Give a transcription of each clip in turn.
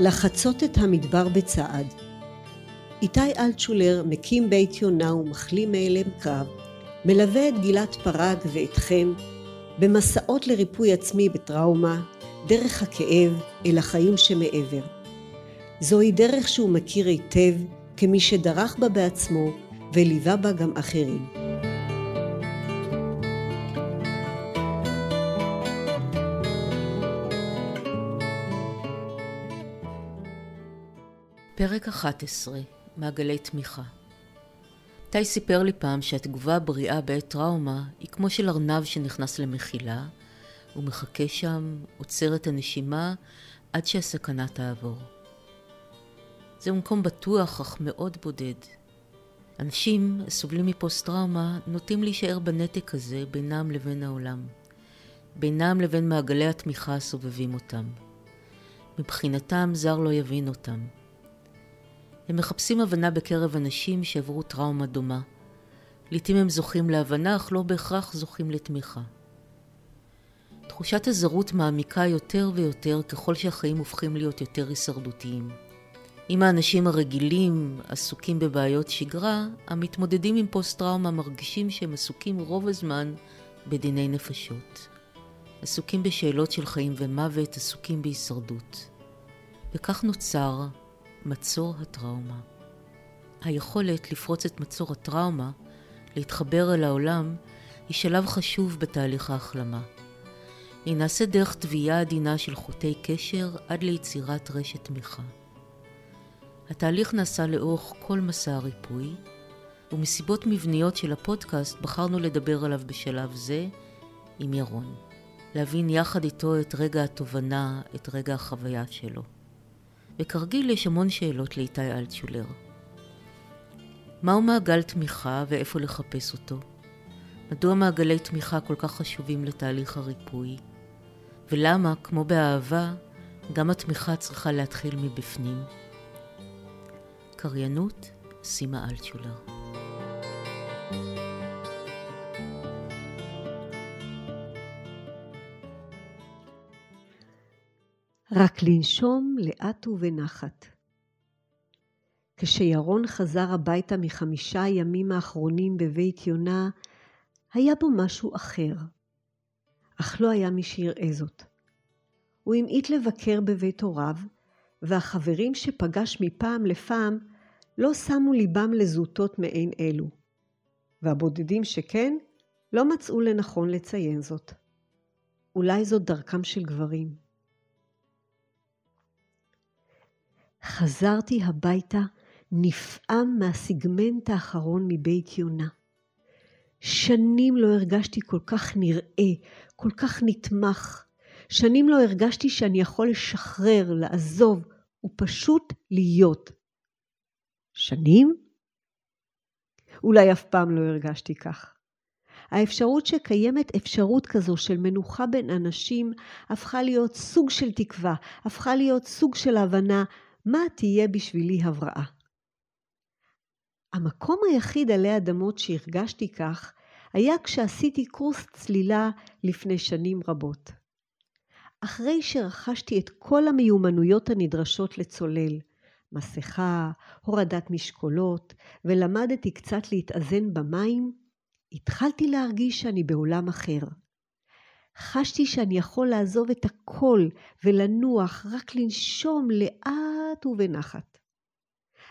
לחצות את המדבר בצעד. איתי אלטשולר מקים בית יונה ומחלים מאלם קרב, מלווה את גלעד פרג ואתכם במסעות לריפוי עצמי בטראומה, דרך הכאב אל החיים שמעבר. זוהי דרך שהוא מכיר היטב כמי שדרך בה בעצמו וליווה בה גם אחרים. פרק 11 מעגלי תמיכה איתי סיפר לי פעם שהתגובה הבריאה בעת טראומה היא כמו של ארנב שנכנס למחילה, הוא מחכה שם, עוצר את הנשימה עד שהסכנה תעבור. זהו מקום בטוח אך מאוד בודד. אנשים הסובלים מפוסט-טראומה נוטים להישאר בנתק הזה בינם לבין העולם, בינם לבין מעגלי התמיכה הסובבים אותם. מבחינתם זר לא יבין אותם. הם מחפשים הבנה בקרב אנשים שעברו טראומה דומה. לעתים הם זוכים להבנה, אך לא בהכרח זוכים לתמיכה. תחושת הזרות מעמיקה יותר ויותר ככל שהחיים הופכים להיות יותר הישרדותיים. אם האנשים הרגילים עסוקים בבעיות שגרה, המתמודדים עם פוסט-טראומה מרגישים שהם עסוקים רוב הזמן בדיני נפשות. עסוקים בשאלות של חיים ומוות, עסוקים בהישרדות. וכך נוצר מצור הטראומה. היכולת לפרוץ את מצור הטראומה, להתחבר אל העולם, היא שלב חשוב בתהליך ההחלמה. היא נעשית דרך תביעה עדינה של חוטי קשר עד ליצירת רשת תמיכה. התהליך נעשה לאורך כל מסע הריפוי, ומסיבות מבניות של הפודקאסט בחרנו לדבר עליו בשלב זה עם ירון. להבין יחד איתו את רגע התובנה, את רגע החוויה שלו. וכרגיל יש המון שאלות לאיתי אלטשולר. מהו מעגל תמיכה ואיפה לחפש אותו? מדוע מעגלי תמיכה כל כך חשובים לתהליך הריפוי? ולמה, כמו באהבה, גם התמיכה צריכה להתחיל מבפנים? קריינות, סימה אלטשולר. רק לנשום לאט ובנחת. כשירון חזר הביתה מחמישה הימים האחרונים בבית יונה, היה בו משהו אחר, אך לא היה מי שיראה זאת. הוא המעיט לבקר בבית הוריו, והחברים שפגש מפעם לפעם לא שמו ליבם לזוטות מעין אלו, והבודדים שכן, לא מצאו לנכון לציין זאת. אולי זאת דרכם של גברים. חזרתי הביתה נפעם מהסיגמנט האחרון מבית יונה. שנים לא הרגשתי כל כך נראה, כל כך נתמך. שנים לא הרגשתי שאני יכול לשחרר, לעזוב ופשוט להיות. שנים? אולי אף פעם לא הרגשתי כך. האפשרות שקיימת אפשרות כזו של מנוחה בין אנשים הפכה להיות סוג של תקווה, הפכה להיות סוג של הבנה מה תהיה בשבילי הבראה. המקום היחיד עלי אדמות שהרגשתי כך היה כשעשיתי קורס צלילה לפני שנים רבות. אחרי שרכשתי את כל המיומנויות הנדרשות לצולל, מסכה, הורדת משקולות, ולמדתי קצת להתאזן במים, התחלתי להרגיש שאני בעולם אחר. חשתי שאני יכול לעזוב את הכל ולנוח, רק לנשום לאט ובנחת.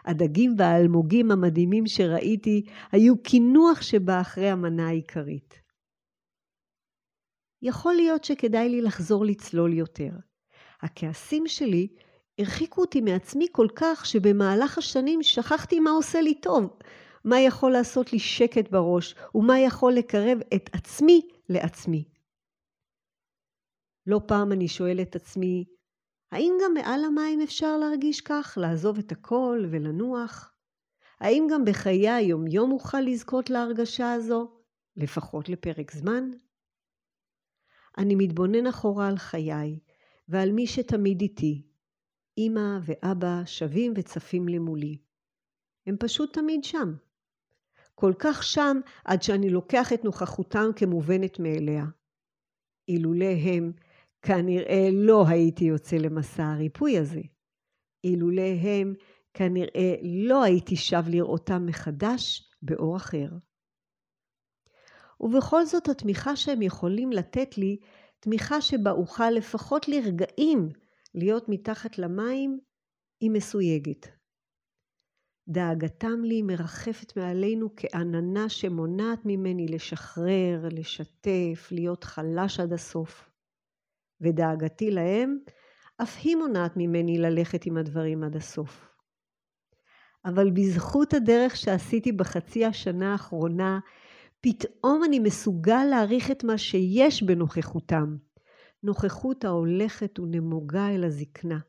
הדגים והאלמוגים המדהימים שראיתי היו קינוח שבא אחרי המנה העיקרית. יכול להיות שכדאי לי לחזור לצלול יותר. הכעסים שלי הרחיקו אותי מעצמי כל כך שבמהלך השנים שכחתי מה עושה לי טוב, מה יכול לעשות לי שקט בראש ומה יכול לקרב את עצמי לעצמי. לא פעם אני שואלת את עצמי, האם גם מעל המים אפשר להרגיש כך, לעזוב את הכל ולנוח? האם גם בחיי היומיום אוכל לזכות להרגשה הזו, לפחות לפרק זמן? אני מתבונן אחורה על חיי ועל מי שתמיד איתי. אמא ואבא שווים וצפים למולי. הם פשוט תמיד שם. כל כך שם עד שאני לוקח את נוכחותם כמובנת מאליה. אילולא הם, כנראה לא הייתי יוצא למסע הריפוי הזה. אילולא הם, כנראה לא הייתי שב לראותם מחדש באור אחר. ובכל זאת התמיכה שהם יכולים לתת לי, תמיכה שבה אוכל לפחות לרגעים להיות מתחת למים, היא מסויגת. דאגתם לי מרחפת מעלינו כעננה שמונעת ממני לשחרר, לשתף, להיות חלש עד הסוף. ודאגתי להם, אף היא מונעת ממני ללכת עם הדברים עד הסוף. אבל בזכות הדרך שעשיתי בחצי השנה האחרונה, פתאום אני מסוגל להעריך את מה שיש בנוכחותם, נוכחות ההולכת ונמוגה אל הזקנה,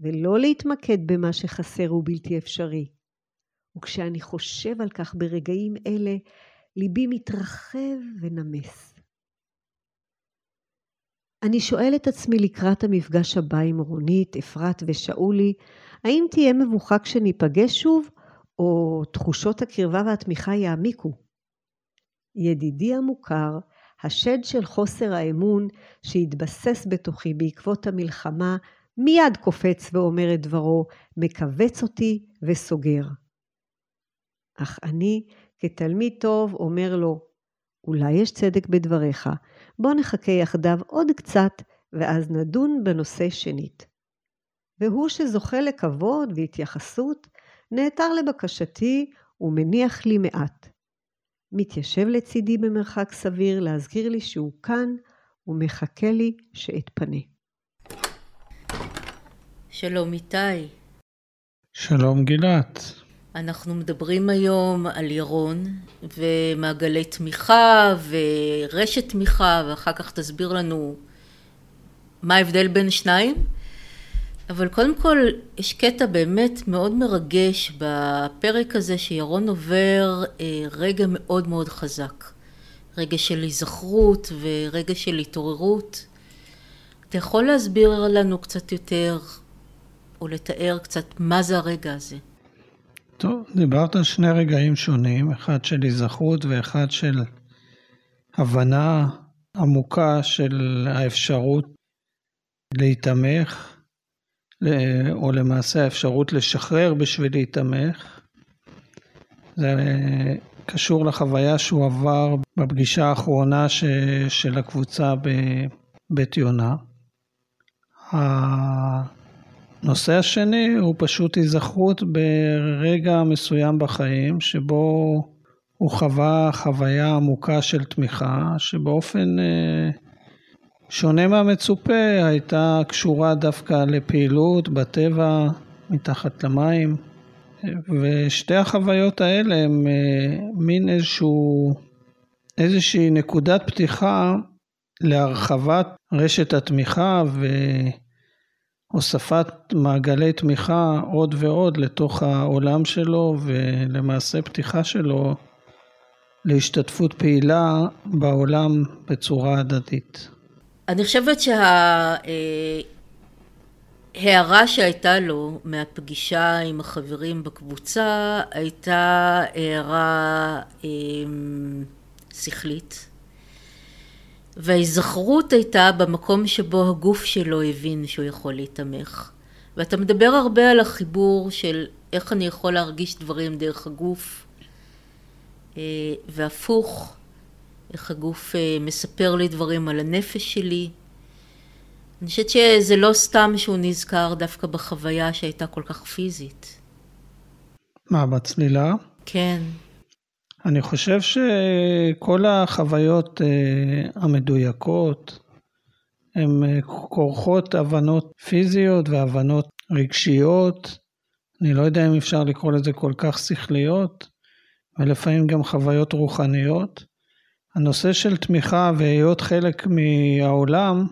ולא להתמקד במה שחסר ובלתי אפשרי. וכשאני חושב על כך ברגעים אלה, ליבי מתרחב ונמס. אני שואל את עצמי לקראת המפגש הבא עם רונית, אפרת ושאולי, האם תהיה מבוכה כשניפגש שוב, או תחושות הקרבה והתמיכה יעמיקו? ידידי המוכר, השד של חוסר האמון שהתבסס בתוכי בעקבות המלחמה, מיד קופץ ואומר את דברו, מכווץ אותי וסוגר. אך אני, כתלמיד טוב, אומר לו, אולי יש צדק בדבריך, בוא נחכה יחדיו עוד קצת, ואז נדון בנושא שנית. והוא שזוכה לכבוד והתייחסות, נעתר לבקשתי ומניח לי מעט. מתיישב לצידי במרחק סביר להזכיר לי שהוא כאן ומחכה לי שאתפנה. שלום איתי. שלום גילת. אנחנו מדברים היום על ירון ומעגלי תמיכה ורשת תמיכה ואחר כך תסביר לנו מה ההבדל בין שניים. אבל קודם כל יש קטע באמת מאוד מרגש בפרק הזה שירון עובר אה, רגע מאוד מאוד חזק. רגע של היזכרות ורגע של התעוררות. אתה יכול להסביר לנו קצת יותר או לתאר קצת מה זה הרגע הזה? טוב, דיברת על שני רגעים שונים, אחד של היזכרות ואחד של הבנה עמוקה של האפשרות להיתמך, או למעשה האפשרות לשחרר בשביל להיתמך. זה קשור לחוויה שהוא עבר בפגישה האחרונה ש, של הקבוצה בבית יונה. הנושא השני הוא פשוט היזכרות ברגע מסוים בחיים שבו הוא חווה חוויה עמוקה של תמיכה שבאופן אה, שונה מהמצופה הייתה קשורה דווקא לפעילות בטבע מתחת למים ושתי החוויות האלה הם אה, מין איזשהו איזושהי נקודת פתיחה להרחבת רשת התמיכה ו... הוספת מעגלי תמיכה עוד ועוד לתוך העולם שלו ולמעשה פתיחה שלו להשתתפות פעילה בעולם בצורה הדדית. אני חושבת שההערה שהייתה לו מהפגישה עם החברים בקבוצה הייתה הערה אמ, שכלית. וההיזכרות הייתה במקום שבו הגוף שלו הבין שהוא יכול להתמך. ואתה מדבר הרבה על החיבור של איך אני יכול להרגיש דברים דרך הגוף, אה, והפוך, איך הגוף אה, מספר לי דברים על הנפש שלי. אני חושבת שזה לא סתם שהוא נזכר דווקא בחוויה שהייתה כל כך פיזית. מה, בצלילה? כן. אני חושב שכל החוויות אה, המדויקות הן אה, כורכות הבנות פיזיות והבנות רגשיות. אני לא יודע אם אפשר לקרוא לזה כל כך שכליות, ולפעמים גם חוויות רוחניות. הנושא של תמיכה והיות חלק מהעולם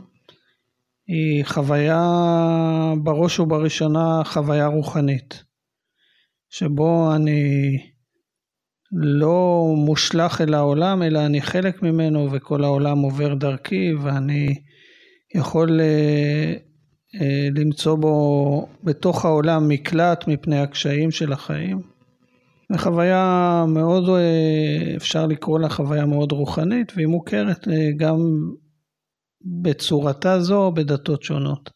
היא חוויה בראש ובראשונה חוויה רוחנית, שבו אני לא מושלך אל העולם, אלא אני חלק ממנו וכל העולם עובר דרכי ואני יכול אה, אה, למצוא בו בתוך העולם מקלט מפני הקשיים של החיים. זו חוויה מאוד, אה, אפשר לקרוא לה חוויה מאוד רוחנית והיא מוכרת גם בצורתה זו בדתות שונות.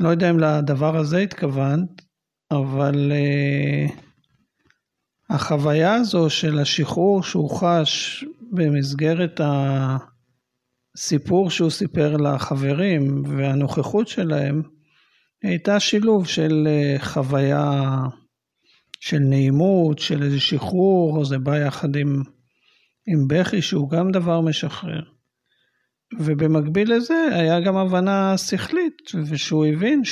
לא יודע אם לדבר הזה התכוונת, אבל uh, החוויה הזו של השחרור שהוא חש במסגרת הסיפור שהוא סיפר לחברים והנוכחות שלהם, הייתה שילוב של uh, חוויה של נעימות, של איזה שחרור, זה בא יחד עם, עם בכי שהוא גם דבר משחרר. ובמקביל לזה היה גם הבנה שכלית, ושהוא הבין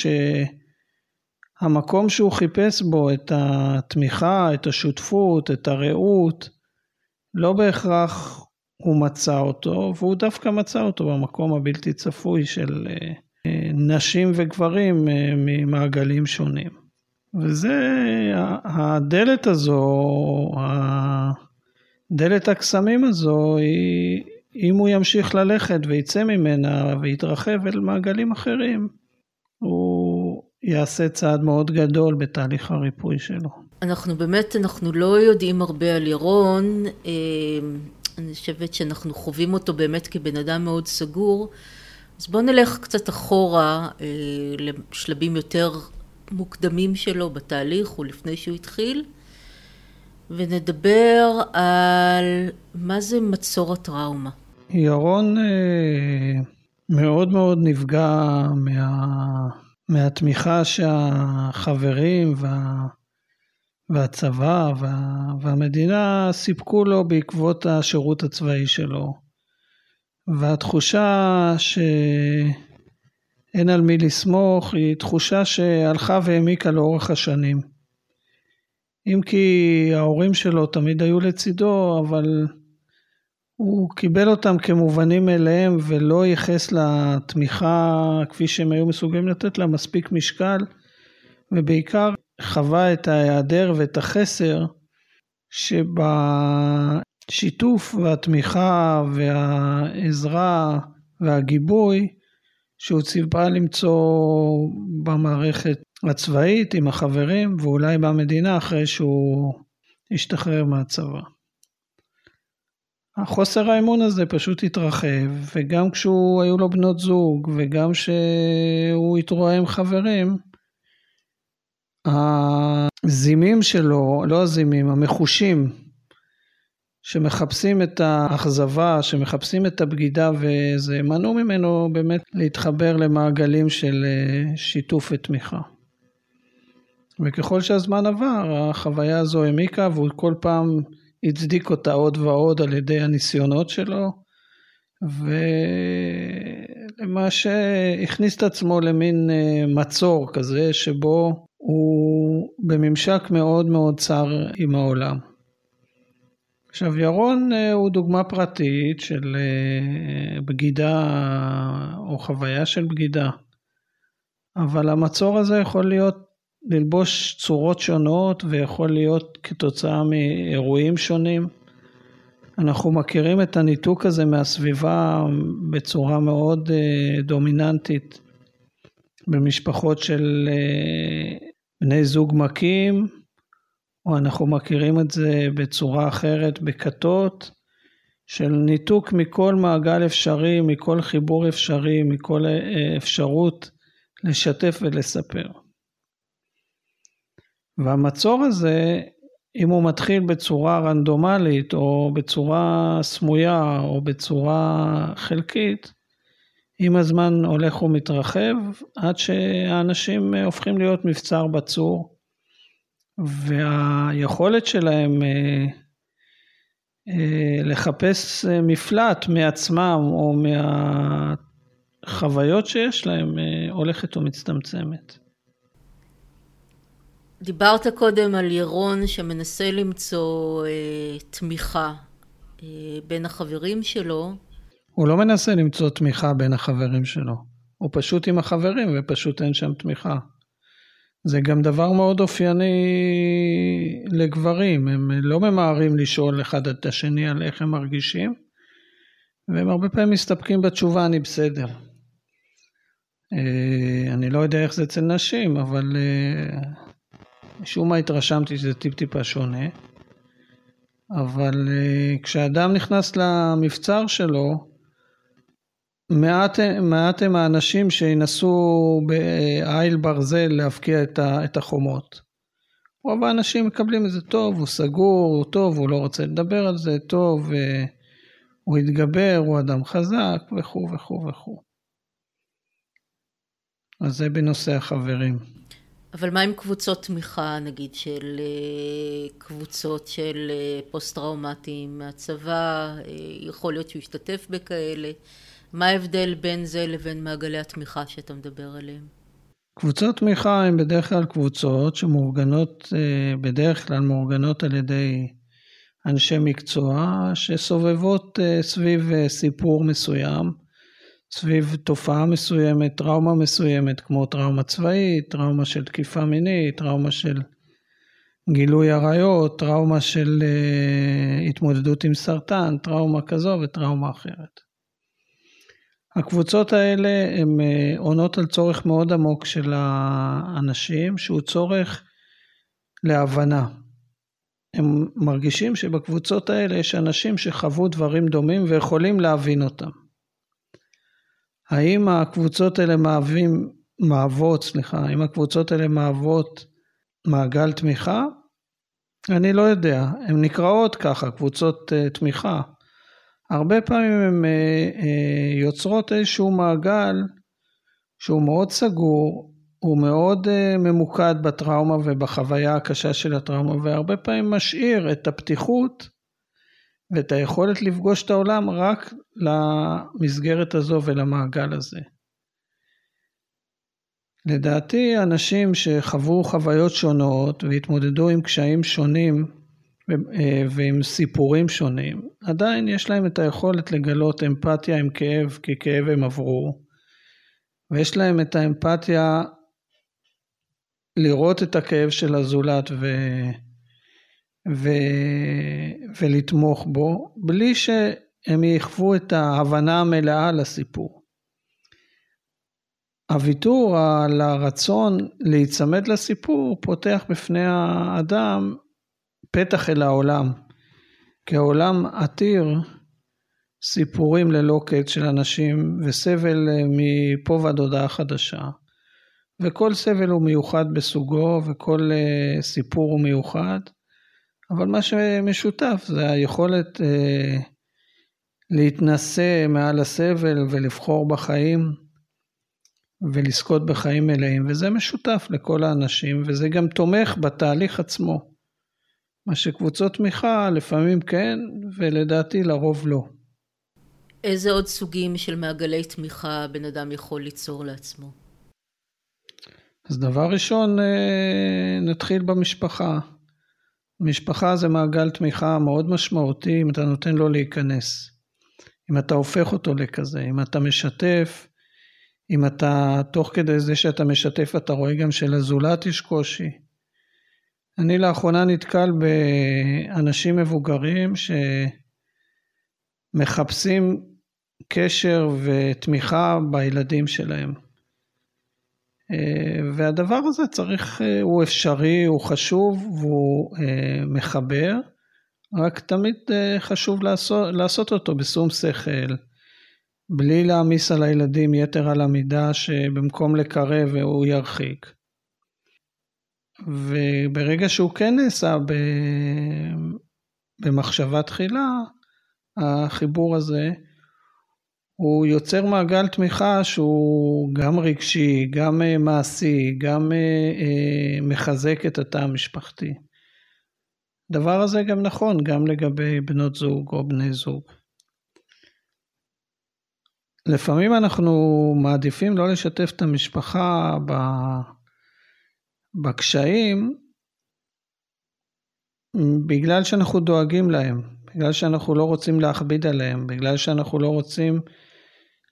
שהמקום שהוא חיפש בו את התמיכה, את השותפות, את הרעות, לא בהכרח הוא מצא אותו, והוא דווקא מצא אותו במקום הבלתי צפוי של אה, נשים וגברים אה, ממעגלים שונים. וזה, הדלת הזו, דלת הקסמים הזו היא אם הוא ימשיך ללכת ויצא ממנה ויתרחב אל מעגלים אחרים, הוא יעשה צעד מאוד גדול בתהליך הריפוי שלו. אנחנו באמת, אנחנו לא יודעים הרבה על ירון. אה, אני חושבת שאנחנו חווים אותו באמת כבן אדם מאוד סגור. אז בואו נלך קצת אחורה אה, לשלבים יותר מוקדמים שלו בתהליך ולפני שהוא התחיל. ונדבר על מה זה מצור הטראומה. ירון אה, מאוד מאוד נפגע מה, מהתמיכה שהחברים וה, והצבא וה, והמדינה סיפקו לו בעקבות השירות הצבאי שלו. והתחושה שאין על מי לסמוך היא תחושה שהלכה והעמיקה לאורך השנים. אם כי ההורים שלו תמיד היו לצידו, אבל הוא קיבל אותם כמובנים מאליהם ולא ייחס לתמיכה כפי שהם היו מסוגלים לתת לה מספיק משקל ובעיקר חווה את ההיעדר ואת החסר שבשיתוף והתמיכה והעזרה והגיבוי שהוא ציפה למצוא במערכת הצבאית עם החברים ואולי במדינה אחרי שהוא השתחרר מהצבא. החוסר האמון הזה פשוט התרחב, וגם כשהוא היו לו בנות זוג, וגם כשהוא התרועע עם חברים, הזימים שלו, לא הזימים, המחושים, שמחפשים את האכזבה, שמחפשים את הבגידה, וזה מנעו ממנו באמת להתחבר למעגלים של אה, שיתוף ותמיכה. וככל שהזמן עבר, החוויה הזו העמיקה, והוא כל פעם הצדיק אותה עוד ועוד על ידי הניסיונות שלו, ולמעשה הכניס את עצמו למין אה, מצור כזה, שבו הוא בממשק מאוד מאוד צר עם העולם. עכשיו ירון אה, הוא דוגמה פרטית של אה, בגידה או חוויה של בגידה, אבל המצור הזה יכול להיות ללבוש צורות שונות ויכול להיות כתוצאה מאירועים שונים. אנחנו מכירים את הניתוק הזה מהסביבה בצורה מאוד uh, דומיננטית במשפחות של uh, בני זוג מכים, או אנחנו מכירים את זה בצורה אחרת בכתות, של ניתוק מכל מעגל אפשרי, מכל חיבור אפשרי, מכל uh, אפשרות לשתף ולספר. והמצור הזה, אם הוא מתחיל בצורה רנדומלית או בצורה סמויה או בצורה חלקית, עם הזמן הולך ומתרחב עד שהאנשים הופכים להיות מבצר בצור והיכולת שלהם אה, אה, לחפש מפלט מעצמם או מהחוויות שיש להם אה, הולכת ומצטמצמת. דיברת קודם על ירון שמנסה למצוא אה, תמיכה אה, בין החברים שלו. הוא לא מנסה למצוא תמיכה בין החברים שלו. הוא פשוט עם החברים ופשוט אין שם תמיכה. זה גם דבר מאוד אופייני לגברים, הם לא ממהרים לשאול אחד את השני על איך הם מרגישים, והם הרבה פעמים מסתפקים בתשובה אני בסדר. אה, אני לא יודע איך זה אצל נשים, אבל אה, משום מה התרשמתי שזה טיפ-טיפה שונה, אבל uh, כשאדם נכנס למבצר שלו, מעט, מעט הם האנשים שינסו בעיל ברזל להבקיע את החומות. רוב האנשים מקבלים את זה טוב, הוא סגור, הוא טוב, הוא לא רוצה לדבר על זה, טוב, הוא יתגבר, הוא אדם חזק וכו' וכו' וכו'. אז זה בנושא החברים. אבל מה עם קבוצות תמיכה, נגיד, של אה, קבוצות של אה, פוסט-טראומטיים מהצבא, אה, יכול להיות שהוא ישתתף בכאלה, מה ההבדל בין זה לבין מעגלי התמיכה שאתה מדבר עליהם? קבוצות תמיכה הן בדרך כלל קבוצות שמאורגנות, בדרך כלל מאורגנות על ידי אנשי מקצוע שסובבות סביב סיפור מסוים. סביב תופעה מסוימת, טראומה מסוימת, כמו טראומה צבאית, טראומה של תקיפה מינית, טראומה של גילוי עריות, טראומה של uh, התמודדות עם סרטן, טראומה כזו וטראומה אחרת. הקבוצות האלה הן uh, עונות על צורך מאוד עמוק של האנשים, שהוא צורך להבנה. הם מרגישים שבקבוצות האלה יש אנשים שחוו דברים דומים ויכולים להבין אותם. האם הקבוצות האלה מהווים, מהוות, סליחה, האם הקבוצות האלה מהוות מעגל תמיכה? אני לא יודע, הן נקראות ככה, קבוצות uh, תמיכה. הרבה פעמים הן uh, uh, יוצרות איזשהו מעגל שהוא מאוד סגור, הוא מאוד uh, ממוקד בטראומה ובחוויה הקשה של הטראומה, והרבה פעמים משאיר את הפתיחות ואת היכולת לפגוש את העולם רק למסגרת הזו ולמעגל הזה. לדעתי אנשים שחוו חוויות שונות והתמודדו עם קשיים שונים אה, ועם סיפורים שונים, עדיין יש להם את היכולת לגלות אמפתיה עם כאב, כי כאב הם עברו, ויש להם את האמפתיה לראות את הכאב של הזולת ו... ו... ולתמוך בו, בלי שהם יחוו את ההבנה המלאה לסיפור. הוויתור על הרצון להיצמד לסיפור פותח בפני האדם פתח אל העולם, כי העולם עתיר סיפורים ללא קץ של אנשים וסבל מפה ועד הודעה חדשה. וכל סבל הוא מיוחד בסוגו וכל אה, סיפור הוא מיוחד. אבל מה שמשותף זה היכולת אה, להתנשא מעל הסבל ולבחור בחיים ולזכות בחיים מלאים, וזה משותף לכל האנשים, וזה גם תומך בתהליך עצמו. מה שקבוצות תמיכה לפעמים כן, ולדעתי לרוב לא. איזה עוד סוגים של מעגלי תמיכה בן אדם יכול ליצור לעצמו? אז דבר ראשון, אה, נתחיל במשפחה. משפחה זה מעגל תמיכה מאוד משמעותי אם אתה נותן לו להיכנס. אם אתה הופך אותו לכזה, אם אתה משתף, אם אתה, תוך כדי זה שאתה משתף אתה רואה גם שלזולת יש קושי. אני לאחרונה נתקל באנשים מבוגרים שמחפשים קשר ותמיכה בילדים שלהם. אה, והדבר הזה צריך, אה, הוא אפשרי, הוא חשוב והוא אה, מחבר, רק תמיד חשוב לעשות, לעשות אותו בשום שכל, בלי להעמיס על הילדים יתר על המידה שבמקום לקרב הוא ירחיק. וברגע שהוא כן נעשה במחשבה תחילה, החיבור הזה, הוא יוצר מעגל תמיכה שהוא גם רגשי, גם אה, מעשי, גם אה, אה, מחזק את התא המשפחתי. הדבר הזה גם נכון גם לגבי בנות זוג או בני זוג. לפעמים אנחנו מעדיפים לא לשתף את המשפחה בקשיים בגלל שאנחנו דואגים להם, בגלל שאנחנו לא רוצים להכביד עליהם, בגלל שאנחנו לא רוצים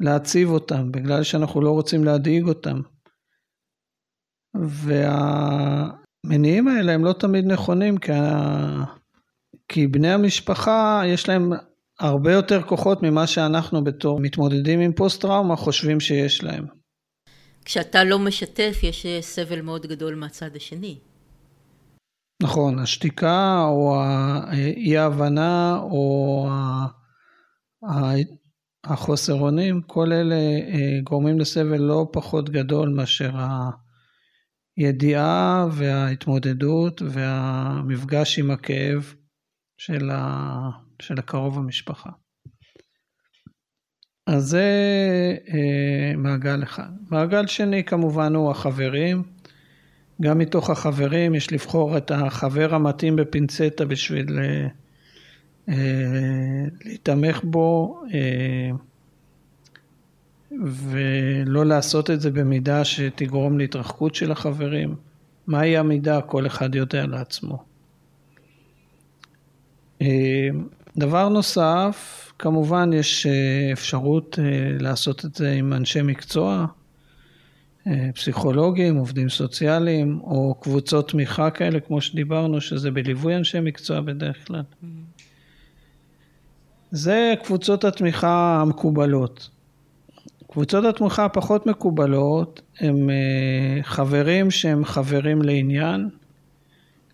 להציב אותם, בגלל שאנחנו לא רוצים להדאיג אותם. והמניעים האלה הם לא תמיד נכונים, כי, ה... כי בני המשפחה יש להם הרבה יותר כוחות ממה שאנחנו בתור מתמודדים עם פוסט טראומה חושבים שיש להם. כשאתה לא משתף יש סבל מאוד גדול מהצד השני. נכון, השתיקה או האי ההבנה או החוסר אונים, כל אלה אה, גורמים לסבל לא פחות גדול מאשר הידיעה וההתמודדות והמפגש עם הכאב של, ה, של הקרוב המשפחה. אז זה אה, מעגל אחד. מעגל שני כמובן הוא החברים. גם מתוך החברים יש לבחור את החבר המתאים בפינצטה בשביל אה, אה, להתעמך בו אה, ולא לעשות את זה במידה שתגרום להתרחקות של החברים. מהי המידה? כל אחד יודע לעצמו. אה, דבר נוסף, כמובן יש אפשרות לעשות את זה עם אנשי מקצוע, פסיכולוגים, עובדים סוציאליים, או קבוצות תמיכה כאלה, כמו שדיברנו, שזה בליווי אנשי מקצוע בדרך כלל. Mm-hmm. זה קבוצות התמיכה המקובלות. קבוצות התמיכה הפחות מקובלות הם אה, חברים שהם חברים לעניין,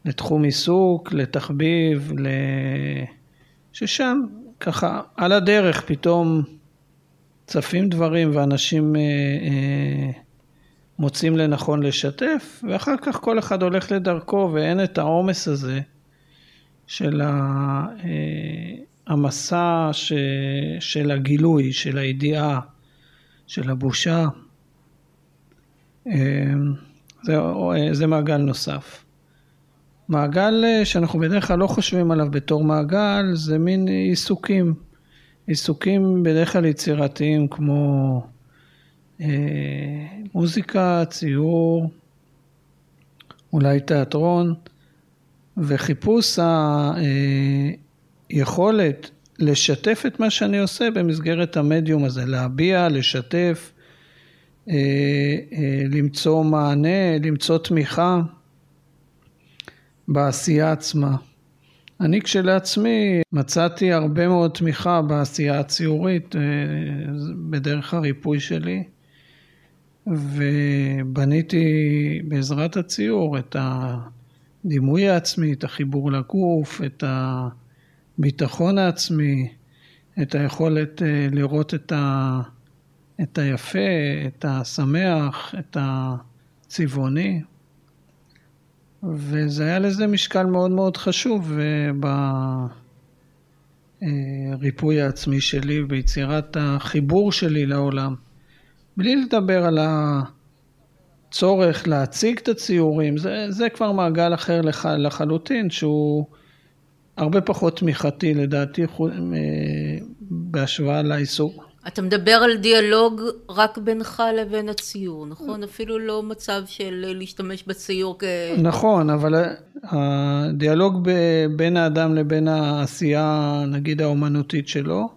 לתחום עיסוק, לתחביב, ל... ששם ככה על הדרך פתאום צפים דברים ואנשים אה, אה, מוצאים לנכון לשתף ואחר כך כל אחד הולך לדרכו ואין את העומס הזה של ה... המסע ש... של הגילוי, של הידיעה, של הבושה, אמ, זה, זה מעגל נוסף. מעגל אה, שאנחנו בדרך כלל לא חושבים עליו בתור מעגל, זה מין עיסוקים. עיסוקים בדרך כלל יצירתיים כמו אה, מוזיקה, ציור, אולי תיאטרון, וחיפוש ה... אה, יכולת לשתף את מה שאני עושה במסגרת המדיום הזה, להביע, לשתף, אה, אה, למצוא מענה, למצוא תמיכה בעשייה עצמה. אני כשלעצמי מצאתי הרבה מאוד תמיכה בעשייה הציורית אה, בדרך הריפוי שלי ובניתי בעזרת הציור את הדימוי העצמי, את החיבור לגוף, את ה... הביטחון העצמי, את היכולת אה, לראות את, ה, את היפה, את השמח, את הצבעוני. וזה היה לזה משקל מאוד מאוד חשוב בריפוי העצמי שלי, ביצירת החיבור שלי לעולם. בלי לדבר על הצורך להציג את הציורים, זה, זה כבר מעגל אחר לח, לחלוטין, שהוא הרבה פחות תמיכתי לדעתי בהשוואה לעיסוק. אתה מדבר על דיאלוג רק בינך לבין הציור, נכון? אפילו לא מצב של להשתמש בציור כ... נכון, אבל הדיאלוג בין האדם לבין העשייה, נגיד האומנותית שלו,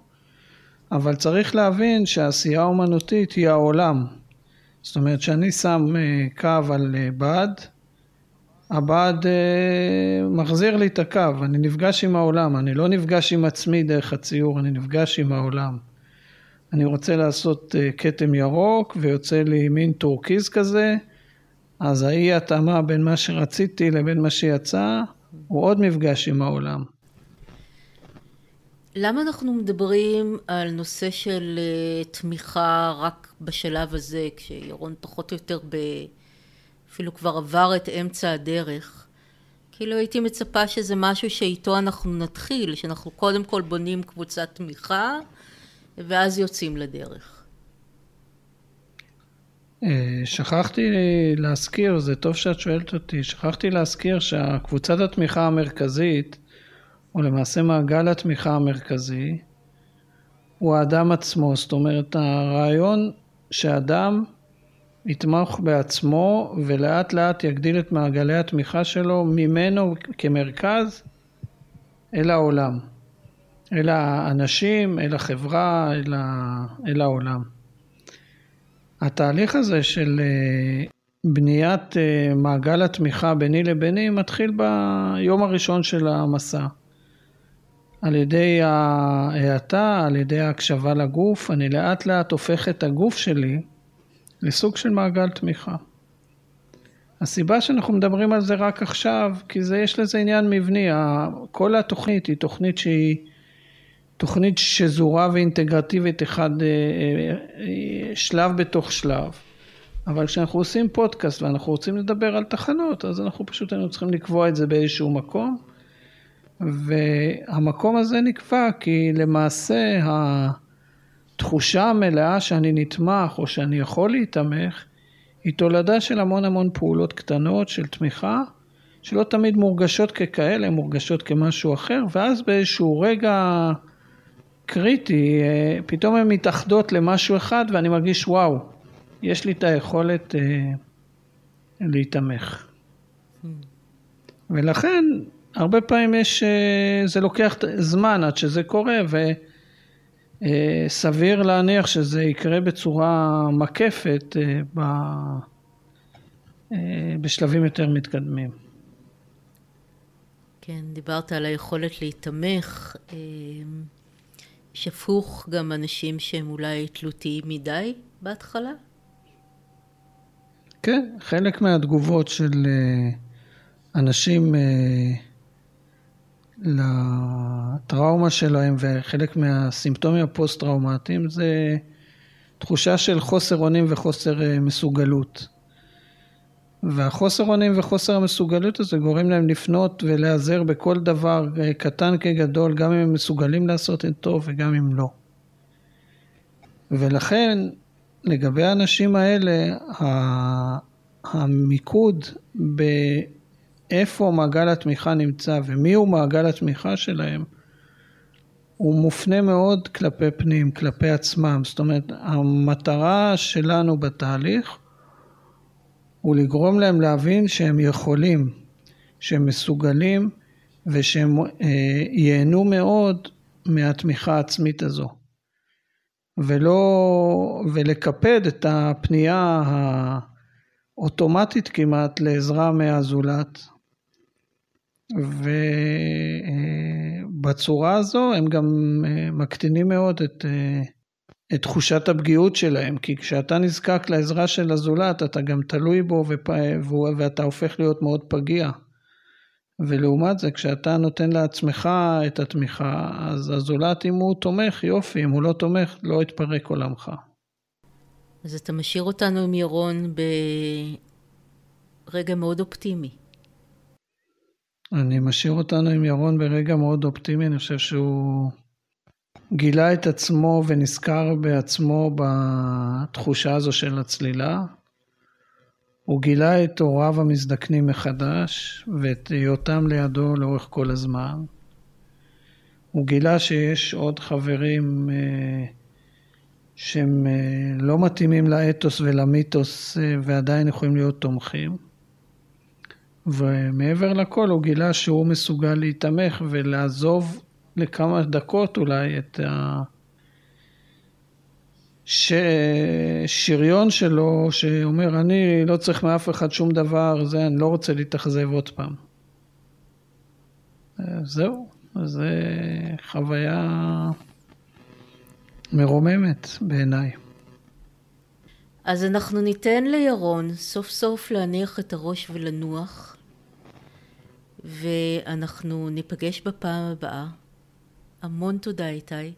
אבל צריך להבין שהעשייה האומנותית היא העולם. זאת אומרת שאני שם אה, קו על אה, בד, הבד אה, מחזיר לי את הקו, אני נפגש עם העולם, אני לא נפגש עם עצמי דרך הציור, אני נפגש עם העולם. אני רוצה לעשות אה, כתם ירוק ויוצא לי מין טורקיז כזה, אז האי התאמה בין מה שרציתי לבין מה שיצא, הוא עוד מפגש עם העולם. למה אנחנו מדברים על נושא של אה, תמיכה רק בשלב הזה, כשירון פחות או יותר ב... אפילו כבר עבר את אמצע הדרך. כאילו הייתי מצפה שזה משהו שאיתו אנחנו נתחיל, שאנחנו קודם כל בונים קבוצת תמיכה ואז יוצאים לדרך. אה, שכחתי להזכיר, זה טוב שאת שואלת אותי, שכחתי להזכיר שהקבוצת התמיכה המרכזית, או למעשה מעגל התמיכה המרכזי, הוא האדם עצמו. זאת אומרת, הרעיון שאדם יתמוך בעצמו ולאט לאט יגדיל את מעגלי התמיכה שלו ממנו כמרכז אל העולם, אל האנשים, אל החברה, אל, ה... אל העולם. התהליך הזה של אה, בניית אה, מעגל התמיכה ביני לביני מתחיל ביום הראשון של המסע. על ידי ההאטה, על ידי ההקשבה לגוף, אני לאט לאט הופך את הגוף שלי לסוג של מעגל תמיכה. הסיבה שאנחנו מדברים על זה רק עכשיו, כי זה, יש לזה עניין מבני. כל התוכנית היא תוכנית שהיא תוכנית שזורה ואינטגרטיבית אחד שלב בתוך שלב. אבל כשאנחנו עושים פודקאסט ואנחנו רוצים לדבר על תחנות, אז אנחנו פשוט היינו צריכים לקבוע את זה באיזשהו מקום. והמקום הזה נקבע כי למעשה התחושה המלאה שאני נתמך או שאני יכול להיתמך היא תולדה של המון המון פעולות קטנות של תמיכה שלא תמיד מורגשות ככאלה, מורגשות כמשהו אחר ואז באיזשהו רגע קריטי אה, פתאום הן מתאחדות למשהו אחד ואני מרגיש וואו, יש לי את היכולת אה, להיתמך. Hmm. ולכן הרבה פעמים יש, אה, זה לוקח זמן עד שזה קורה וסביר אה, להניח שזה יקרה בצורה מקפת אה, בשלבים יותר מתקדמים. כן, דיברת על היכולת להיתמך. יש הפוך גם אנשים שהם אולי תלותיים מדי בהתחלה? כן, חלק מהתגובות של אנשים לטראומה שלהם וחלק מהסימפטומים הפוסט-טראומטיים זה תחושה של חוסר אונים וחוסר אה, מסוגלות. והחוסר אונים וחוסר המסוגלות הזה גורם להם לפנות ולהיעזר בכל דבר אה, קטן כגדול, גם אם הם מסוגלים לעשות את זה טוב וגם אם לא. ולכן לגבי האנשים האלה, המיקוד ב... איפה מעגל התמיכה נמצא ומי הוא מעגל התמיכה שלהם, הוא מופנה מאוד כלפי פנים, כלפי עצמם. זאת אומרת, המטרה שלנו בתהליך הוא לגרום להם להבין שהם יכולים, שהם מסוגלים ושהם אה, ייהנו מאוד מהתמיכה העצמית הזו. ולא, ולקפד את הפנייה האוטומטית כמעט לעזרה מהזולת, ובצורה הזו הם גם אה, מקטינים מאוד את, אה, את תחושת הפגיעות שלהם, כי כשאתה נזקק לעזרה של הזולת אתה גם תלוי בו ופ... ואתה הופך להיות מאוד פגיע. ולעומת זה כשאתה נותן לעצמך את התמיכה אז הזולת אם הוא תומך יופי אם הוא לא תומך לא יתפרק עולמך. אז אתה משאיר אותנו עם ירון ברגע מאוד אופטימי. אני משאיר אותנו עם ירון ברגע מאוד אופטימי, אני חושב שהוא גילה את עצמו ונזכר בעצמו בתחושה הזו של הצלילה. הוא גילה את הוריו המזדקנים מחדש ואת היותם לידו לאורך כל הזמן. הוא גילה שיש עוד חברים אה, שהם אה, לא מתאימים לאתוס ולמיתוס אה, ועדיין יכולים להיות תומכים. ומעבר לכל הוא גילה שהוא מסוגל להתמך ולעזוב לכמה דקות אולי את השריון שלו שאומר אני לא צריך מאף אחד שום דבר, זה אני לא רוצה להתאכזב עוד פעם. זהו, זו חוויה מרוממת בעיניי. אז אנחנו ניתן לירון סוף סוף להניח את הראש ולנוח, ואנחנו ניפגש בפעם הבאה. המון תודה איתי.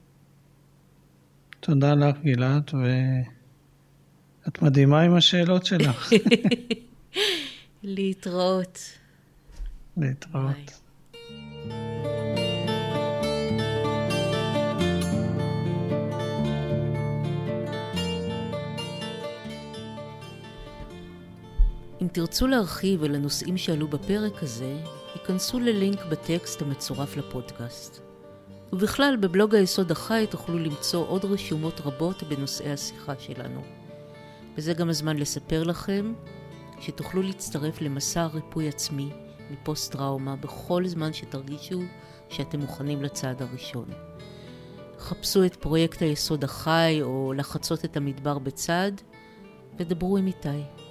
תודה לך גלעד, ואת מדהימה עם השאלות שלך. להתראות. להתראות. ביי. אם תרצו להרחיב על הנושאים שעלו בפרק הזה, היכנסו ללינק בטקסט המצורף לפודקאסט. ובכלל, בבלוג היסוד החי תוכלו למצוא עוד רשומות רבות בנושאי השיחה שלנו. וזה גם הזמן לספר לכם שתוכלו להצטרף למסע ריפוי עצמי מפוסט-טראומה בכל זמן שתרגישו שאתם מוכנים לצעד הראשון. חפשו את פרויקט היסוד החי או לחצות את המדבר בצד ודברו עם איתי.